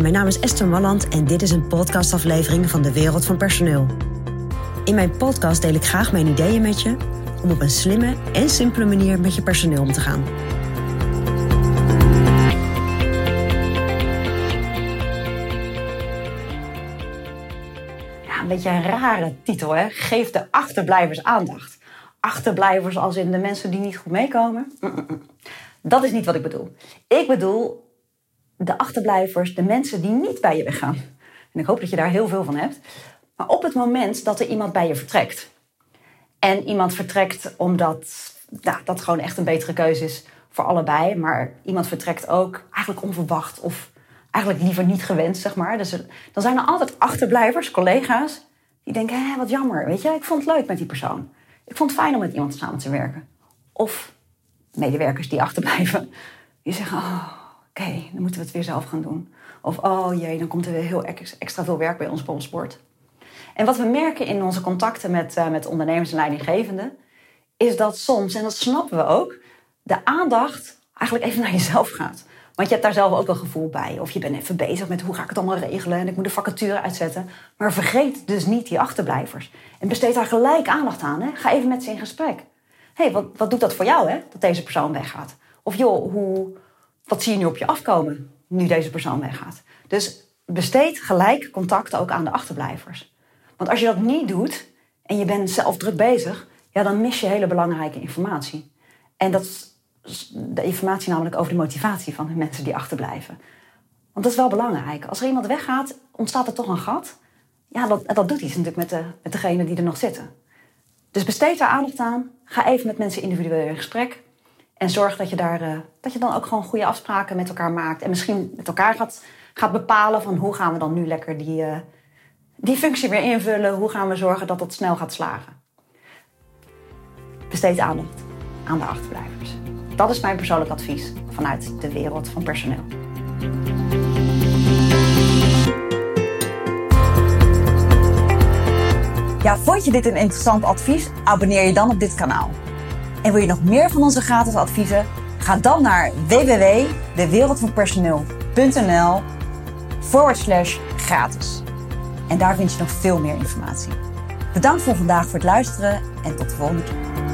Mijn naam is Esther Malland en dit is een podcastaflevering van de Wereld van Personeel. In mijn podcast deel ik graag mijn ideeën met je om op een slimme en simpele manier met je personeel om te gaan. Ja, een beetje een rare titel, hè? Geef de achterblijvers aandacht. Achterblijvers als in de mensen die niet goed meekomen. Dat is niet wat ik bedoel. Ik bedoel de achterblijvers, de mensen die niet bij je weggaan. En ik hoop dat je daar heel veel van hebt. Maar op het moment dat er iemand bij je vertrekt. En iemand vertrekt omdat nou, dat gewoon echt een betere keuze is voor allebei. Maar iemand vertrekt ook eigenlijk onverwacht of eigenlijk liever niet gewenst, zeg maar. Dus dan zijn er altijd achterblijvers, collega's, die denken, hé, wat jammer, weet je. Ik vond het leuk met die persoon. Ik vond het fijn om met iemand samen te werken. Of medewerkers die achterblijven, die zeggen, oh, oké, dan moeten we het weer zelf gaan doen. Of, oh jee, dan komt er weer heel extra veel werk bij ons bij ons sport. En wat we merken in onze contacten met, uh, met ondernemers en leidinggevenden, is dat soms, en dat snappen we ook, de aandacht eigenlijk even naar jezelf gaat. Want je hebt daar zelf ook een gevoel bij. Of je bent even bezig met hoe ga ik het allemaal regelen en ik moet de vacature uitzetten. Maar vergeet dus niet die achterblijvers. En besteed daar gelijk aandacht aan. Hè? Ga even met ze in gesprek. Hey, wat, wat doet dat voor jou hè, dat deze persoon weggaat? Of joh, hoe, wat zie je nu op je afkomen nu deze persoon weggaat? Dus besteed gelijk contact ook aan de achterblijvers. Want als je dat niet doet en je bent zelf druk bezig, ja, dan mis je hele belangrijke informatie. En dat is de informatie namelijk over de motivatie van de mensen die achterblijven. Want dat is wel belangrijk. Als er iemand weggaat, ontstaat er toch een gat. Ja, dat, dat doet iets natuurlijk met, de, met degene die er nog zitten. Dus besteed daar aandacht aan. Ga even met mensen individueel in gesprek. En zorg dat je, daar, uh, dat je dan ook gewoon goede afspraken met elkaar maakt. En misschien met elkaar gaat, gaat bepalen van hoe gaan we dan nu lekker die, uh, die functie weer invullen. Hoe gaan we zorgen dat dat snel gaat slagen. Besteed aandacht aan de achterblijvers. Dat is mijn persoonlijk advies vanuit de wereld van personeel. Ja, vond je dit een interessant advies? Abonneer je dan op dit kanaal. En wil je nog meer van onze gratis adviezen? Ga dan naar www.dewereldvanpersoneel.nl forward slash gratis. En daar vind je nog veel meer informatie. Bedankt voor vandaag voor het luisteren en tot de volgende keer.